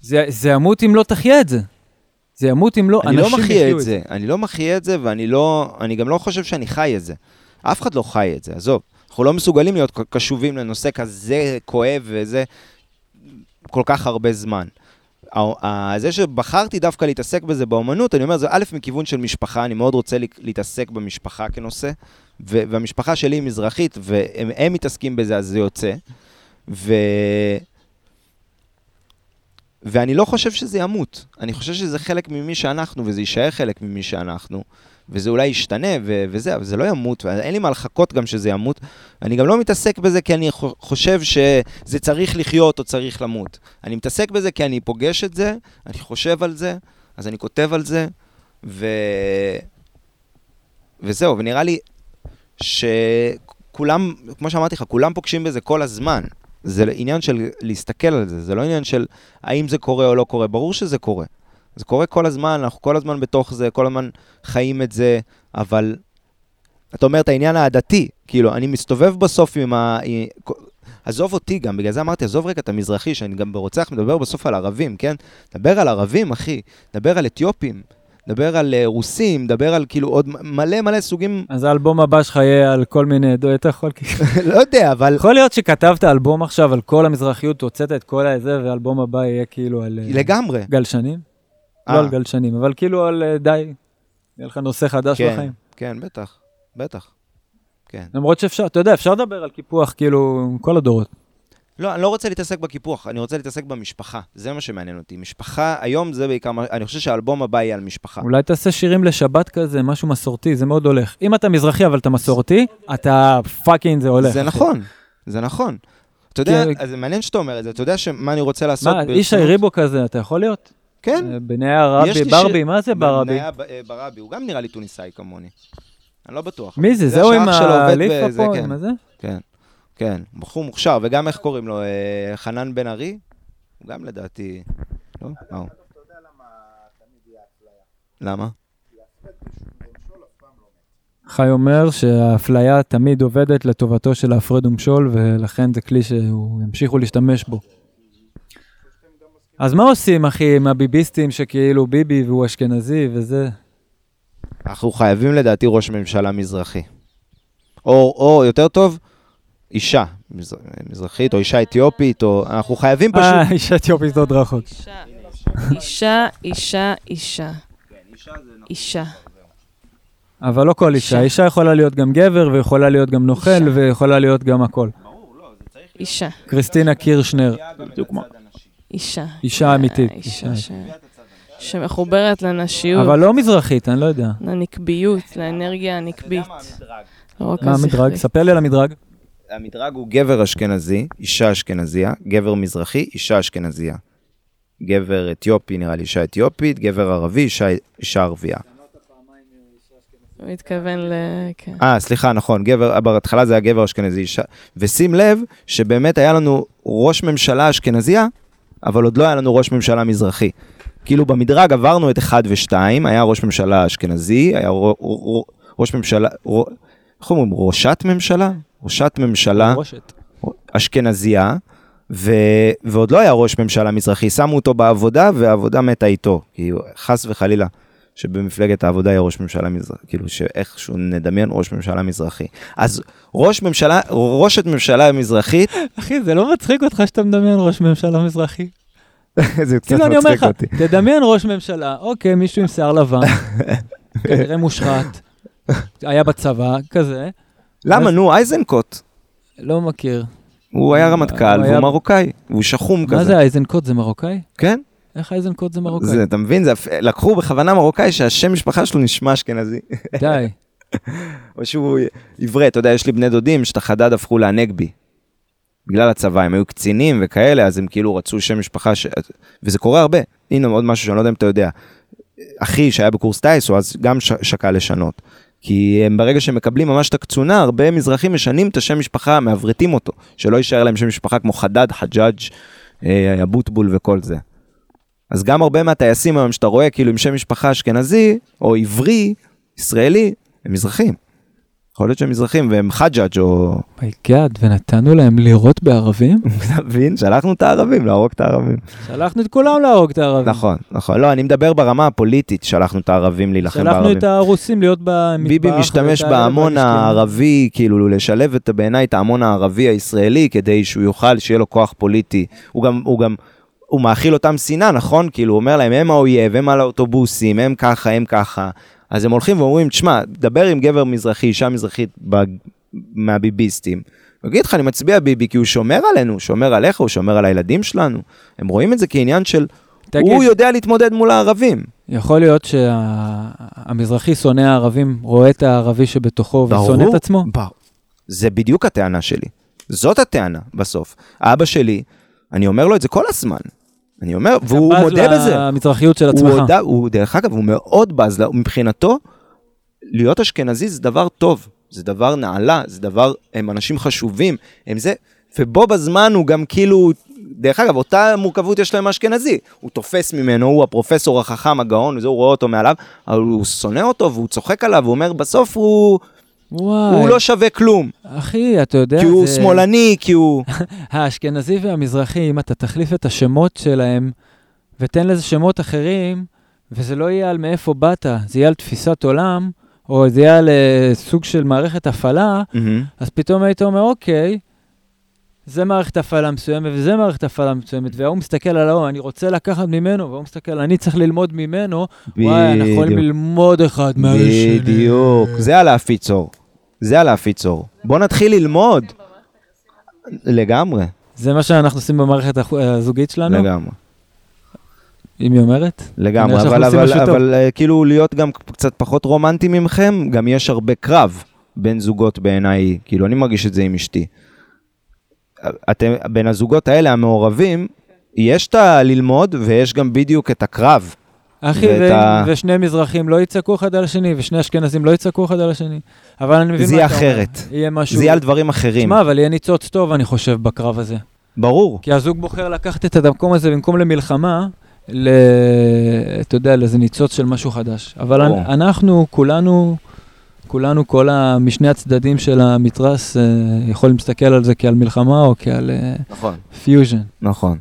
זה, זה ימות אם לא תחיה את זה. זה ימות אם לא, אני לא אנשים מחיה יחיו את זה. אני לא מחיה את זה, ואני לא... אני גם לא חושב שאני חי את זה. אף אחד לא חי את זה, עזוב. אנחנו לא מסוגלים להיות קשובים לנושא כזה כואב וזה כל כך הרבה זמן. ה- ה- זה שבחרתי דווקא להתעסק בזה באומנות, אני אומר, זה א', מכיוון של משפחה, אני מאוד רוצה לה- להתעסק במשפחה כנושא, והמשפחה שלי היא מזרחית, והם הם מתעסקים בזה, אז זה יוצא. ו... ואני לא חושב שזה ימות. אני חושב שזה חלק ממי שאנחנו, וזה יישאר חלק ממי שאנחנו. וזה אולי ישתנה, ו- וזה, אבל זה לא ימות, ואין לי מה לחכות גם שזה ימות. אני גם לא מתעסק בזה כי אני חו- חושב שזה צריך לחיות או צריך למות. אני מתעסק בזה כי אני פוגש את זה, אני חושב על זה, אז אני כותב על זה, ו... וזהו, ונראה לי שכולם, כמו שאמרתי לך, כולם פוגשים בזה כל הזמן. זה עניין של להסתכל על זה, זה לא עניין של האם זה קורה או לא קורה, ברור שזה קורה. זה קורה כל הזמן, אנחנו כל הזמן בתוך זה, כל הזמן חיים את זה, אבל אתה אומר את העניין העדתי, כאילו, אני מסתובב בסוף עם ה... עזוב אותי גם, בגלל זה אמרתי, עזוב רגע את המזרחי, שאני גם ברוצח מדבר בסוף על ערבים, כן? דבר על ערבים, אחי, דבר על אתיופים, דבר על אה, רוסים, דבר על כאילו עוד מלא מלא סוגים, אז האלבום הבא שלך יהיה על כל מיני עדות, אתה יכול... [laughs] לא יודע, אבל יכול להיות שכתבת אלבום עכשיו על כל המזרחיות, הוצאת את כל הזה, והאלבום הבא יהיה כאילו על אה, לגמרי. גלשנים? אה. לא על גלשנים, אבל כאילו על אה, די, יהיה לך נושא חדש כן, בחיים. כן, בטח, בטח. כן. למרות שאפשר, אתה יודע, אפשר לדבר על קיפוח כאילו כל הדורות. לא, אני לא רוצה להתעסק בקיפוח, אני רוצה להתעסק במשפחה. זה מה שמעניין אותי. משפחה, היום זה בעיקר, אני חושב שהאלבום הבא יהיה על משפחה. אולי תעשה שירים לשבת כזה, משהו מסורתי, זה מאוד הולך. אם אתה מזרחי אבל אתה מסורתי, אתה fucking זה הולך. זה. נכון, זה נכון. אתה יודע, זה מעניין שאתה אומר את זה, אתה יודע שמה אני רוצה לעשות? מה? ישי ריבו כזה, אתה יכול להיות? כן. אה, בניה ברבי, ברבי, מה זה ברבי? בניה ב- אה, ברבי, הוא גם נראה לי טוניסאי כמוני. אני לא בטוח. מי זה? זה זהו עם הליפה פה, כן. עם הזה? כן, כן, בחור מוכשר, וגם איך קוראים לו? אה, חנן בן ארי? הוא גם לדעתי... לא? מה הוא? למה? חי אומר שהאפליה תמיד עובדת לטובתו של ההפרד ומשול, ולכן זה כלי שהוא ימשיכו להשתמש בו. אז מה עושים, אחי, עם הביביסטים שכאילו ביבי והוא אשכנזי וזה? אנחנו חייבים לדעתי ראש ממשלה מזרחי. או, או יותר טוב, אישה מזר... מזרחית, או אישה אתיופית, או... אנחנו חייבים פשוט... אה, אישה אתיופית עוד רחוק. אישה, אישה, אישה. אישה. אבל לא כל אישה, אישה. אישה יכולה להיות גם גבר, ויכולה להיות גם נוכל, אישה. ויכולה להיות גם הכל. אישה. קריסטינה קירשנר, אישה. אישה אמיתית. אישה. ש... שמחוברת לנשיות, אבל לא מזרחית, אני לא יודע. לנקביות, לאנרגיה הנקבית. לא מה המדרג? הזכרית. ספר לי על המדרג. המדרג הוא גבר אשכנזי, אישה אשכנזייה, גבר מזרחי, אישה אשכנזייה. גבר אתיופי, נראה לי אישה אתיופית, גבר ערבי, אישה, אישה ערבייה. הוא מתכוון ל... כן. אה, סליחה, נכון, גבר, בהתחלה זה היה גבר אשכנזי, אישה. ושים לב שבאמת היה לנו ראש ממשלה אשכנזייה, אבל עוד לא היה לנו ראש ממשלה מזרחי. כאילו במדרג עברנו את 1 ו-2, היה ראש ממשלה אשכנזי, היה ראש ממשלה, איך אומרים, ראשת ממשלה? ראשת ממשלה. אשכנזייה, ו, ועוד לא היה ראש ממשלה מזרחי, שמו אותו בעבודה והעבודה מתה איתו. כי חס וחלילה שבמפלגת העבודה יהיה ראש ממשלה מזרחי, כאילו שאיכשהו נדמיין ראש ממשלה מזרחי. אז ראש ממשלה, ראשת ממשלה מזרחית, אחי, זה לא מצחיק אותך שאתה מדמיין ראש ממשלה מזרחי? [laughs] זה קצת כאילו, מצחיק לך, אותי. תדמיין ראש ממשלה, אוקיי, מישהו עם שיער לבן, [laughs] כנראה מושחת, היה בצבא, כזה, למה, נו, אייזנקוט. לא מכיר. הוא היה רמטכ"ל הוא והוא מרוקאי, הוא שחום מה כזה. זה אייזנקוט, זה מרוקאי? כן? איך אייזנקוט זה מרוקאי? זה, אתה מבין? זה, לקחו בכוונה מרוקאי שהשם משפחה שלו נשמע אשכנזי. די. [laughs] או שהוא עברי, אתה יודע, יש לי בני דודים שאת החדד הפכו להנגבי. בגלל הצבא, הם היו קצינים וכאלה, אז הם כאילו רצו שם משפחה, ש... וזה קורה הרבה. הנה עוד משהו שאני לא יודע אם אתה יודע. אחי שהיה בקורס טיס, הוא אז גם ש... שקל לשנות. כי הם ברגע שהם מקבלים ממש את הקצונה, הרבה מזרחים משנים את השם משפחה, מעברתים אותו, שלא יישאר להם שם משפחה כמו חדד, חג'אג', אה, אבוטבול וכל זה. אז גם הרבה מהטייסים היום שאתה רואה כאילו עם שם משפחה אשכנזי, או עברי, ישראלי, הם מזרחים. יכול להיות שהם מזרחים והם חג'אג' oh... my God, ונתנו להם לירות בערבים? אתה [laughs] מבין? שלחנו את הערבים להרוג את הערבים. שלחנו את כולם להרוג את הערבים. נכון, נכון. לא, אני מדבר ברמה הפוליטית, שלחנו את הערבים להילחם שלחנו בערבים. את הרוסים להיות במטבח. ביבי משתמש בהמון. הערבי, כאילו לשלב את, בעיניי את ההמון הערבי הישראלי, כדי שהוא יוכל, שיהיה לו כוח פוליטי. הוא גם, הוא גם, הוא מאכיל אותם שנאה, נכון? כאילו, הוא אומר להם, הם האויב, הם על האוטובוסים, הם ככה, הם ככה. אז הם הולכים ואומרים, תשמע, דבר עם גבר מזרחי, אישה מזרחית ב... מהביביסטים. הוא יגיד לך, אני מצביע ביבי, כי הוא שומר עלינו, הוא שומר עליך, הוא שומר על הילדים שלנו. הם רואים את זה כעניין של, תגיד, הוא יודע להתמודד מול הערבים. יכול להיות שהמזרחי שונא הערבים, רואה את הערבי שבתוכו ושונא את עצמו? ברור. זה בדיוק הטענה שלי. זאת הטענה בסוף. אבא שלי, אני אומר לו את זה כל הזמן. אני אומר, והוא בז מודה בזה. למזרחיות של הוא עצמך. הודה, הוא, דרך אגב, הוא מאוד בז, מבחינתו, להיות אשכנזי זה דבר טוב, זה דבר נעלה, זה דבר, הם אנשים חשובים, הם זה, ובו בזמן הוא גם כאילו, דרך אגב, אותה מורכבות יש להם האשכנזי, הוא תופס ממנו, הוא הפרופסור החכם, הגאון, וזה, הוא רואה אותו מעליו, אבל הוא שונא אותו והוא צוחק עליו, הוא אומר, בסוף הוא, וואי, הוא לא שווה כלום, אחי, אתה יודע, כי הוא זה- שמאלני, כי הוא... [laughs] האשכנזי והמזרחי, אם אתה תחליף את השמות שלהם ותן לזה שמות אחרים, וזה לא יהיה על מאיפה באת, זה יהיה על תפיסת עולם, או זה יהיה על אה, סוג של מערכת הפעלה, אז פתאום היית אומר, אוקיי, זה מערכת הפעלה מסוימת וזה מערכת הפעלה מסוימת, והוא מסתכל על ההוא, אני רוצה לקחת ממנו, והוא מסתכל, אני צריך ללמוד ממנו, וואי, אנחנו יכולים. ללמוד אחד מהשני. בדיוק, זה על להפיץ אור. זה על להפיץ אור. בוא נתחיל ללמוד. לגמרי, זה מה שאנחנו עושים במערכת החו- הזוגית שלנו, לגמרי, אם היא אומרת. לגמרי, אבל, אבל, טוב. אבל אה, כאילו להיות גם קצת פחות רומנטי ממכם, גם יש הרבה קרב בין זוגות בעיניי, כאילו אני מרגיש את זה עם אשתי. אתם, בין הזוגות האלה המעורבים, יש את הללמוד ויש גם בדיוק את הקרב. אחי, ואת ו- ה- ושני מזרחים לא יצעקו אחד על השני, ושני אשכנזים לא יצעקו אחד על השני. אבל אני מבין זה מה יהיה אתה אומר. אחרת. יהיה משהו... זה יהיה על דברים אחרים. תשמע, אבל יהיה ניצוץ טוב, אני חושב, בקרב הזה. ברור. כי הזוג בוחר לקחת את המקום הזה במקום למלחמה, ל... אתה יודע, לאיזה ניצוץ של משהו חדש. אבל ברור. אנ- אנחנו, כולנו, כולנו, כל ה... משני הצדדים של המתרס, אה, יכולים להסתכל על זה כעל מלחמה או כעל נכון. פיוז'ן. נכון.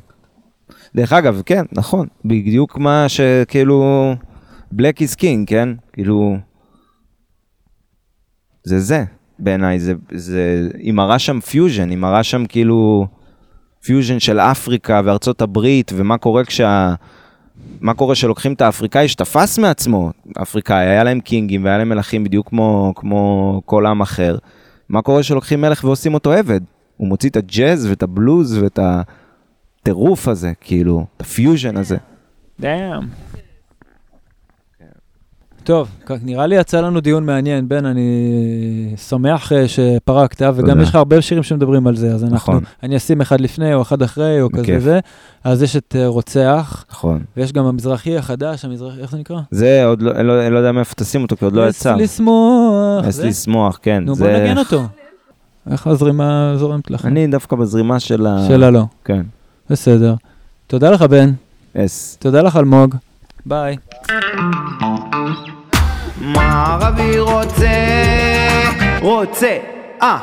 דרך אגב, כן, נכון, בדיוק מה שכאילו, black is king, כן? כאילו, זה זה, בעיניי, זה, זה, היא מראה שם פיוז'ן, היא מראה שם כאילו פיוז'ן של אפריקה וארצות הברית, ומה קורה כשה... מה קורה שלוקחים את האפריקאי שתפס מעצמו, אפריקאי, היה להם king ים והיה להם מלכים בדיוק כמו, כמו כל עם אחר. מה קורה שלוקחים מלך ועושים אותו עבד? הוא מוציא את הג'אז ואת הבלוז ואת הטירוף הזה, כאילו, את הפיוז'ן הזה. Damn. טוב, כ- נראה לי יצא לנו דיון מעניין. בן, אני שמח אה, שפרקת, וגם תודה. יש לך הרבה שירים שמדברים על זה, אז אנחנו, נכון. אני אשים אחד לפני או אחד אחרי, או כזה בכיף. זה. אז יש את אה, רוצח, נכון. ויש גם המזרחי החדש, המזרחי, איך זה נקרא? זה עוד לא, לא, לא יודע מאיפה תשים אותו, כי עוד לא יצא. אס לשמוח. אס זה? לשמוח, כן. נו, זה... בוא נגן אותו. איך הזרימה זורמת לך? אני דווקא בזרימה של ה... של הלא. כן. בסדר. תודה לך, בן. אס. תודה לך, אלמוג. ביי. מה ערבי רוצה? רוצה, אה.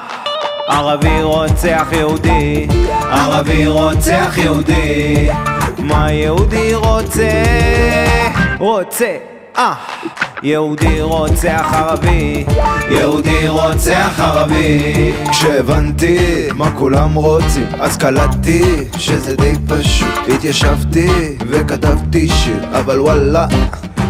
ערבי רוצח יהודי, ערבי רוצח יהודי. מה יהודי רוצה? רוצה, אה. יהודי רוצח ערבי, יהודי רוצח ערבי. כשהבנתי מה כולם רוצים, אז קלטתי שזה די פשוט. התיישבתי וכתבתי שיר, אבל וואלה,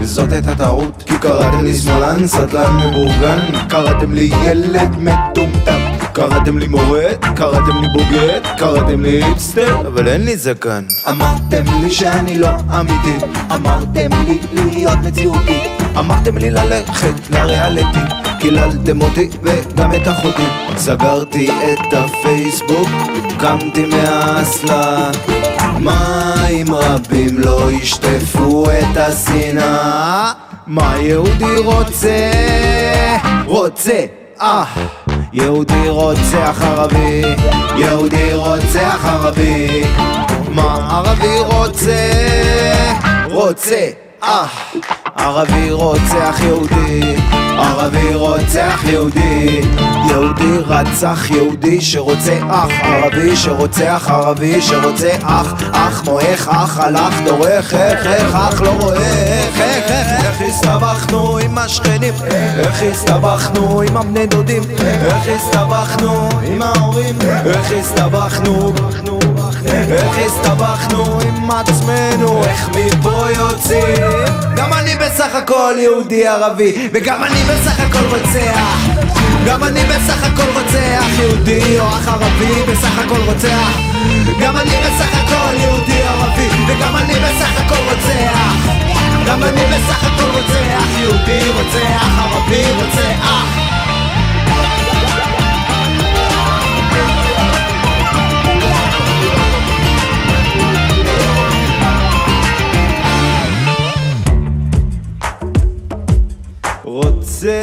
זאת הייתה טעות. כי קראתם לי שמאלן, סטלן מבורגן, קראתם לי ילד מטומטם. קראתם לי מורד, קראתם לי בוגד, קראתם לי היפסטר, אבל אין לי זקן. אמרתם לי שאני לא אמיתי, אמרתם לי להיות מציאותי, אמרתם לי ללכת לריאליטי, קיללתם אותי וגם את אחותי. סגרתי את הפייסבוק, קמתי מהאסלה. מים רבים לא ישטפו את השנאה. מה יהודי רוצה? רוצה, אה. יהודי רוצח ערבי, יהודי רוצח ערבי. מה ערבי רוצה? רוצה, אה. ערבי רוצח יהודי, ערבי רוצח יהודי. יהודי רצח יהודי שרוצה אח, ערבי שרוצח ערבי שרוצה אח, אח מועך, אח הלך דורך, איך, איך, אח לא רואה, איך, איך, איך, איך הסתבכנו עם השכנים, איך הסתבכנו עם הבני דודים, איך הסתבכנו עם ההורים, איך הסתבכנו, איך הסתבכנו עם עצמנו, איך מפה יוצאים? גם אני בסך הכל יהודי ערבי, וגם אני בסך הכל רוצח. גם אני בסך הכל רוצח, יהודי או אח ערבי, בסך הכל רוצח. גם אני בסך הכל יהודי ערבי, וגם אני בסך הכל רוצח. גם אני בסך הכל רוצח, יהודי רוצח, ערבי רוצח. רוצה,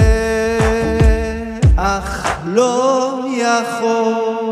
אך לא יכול.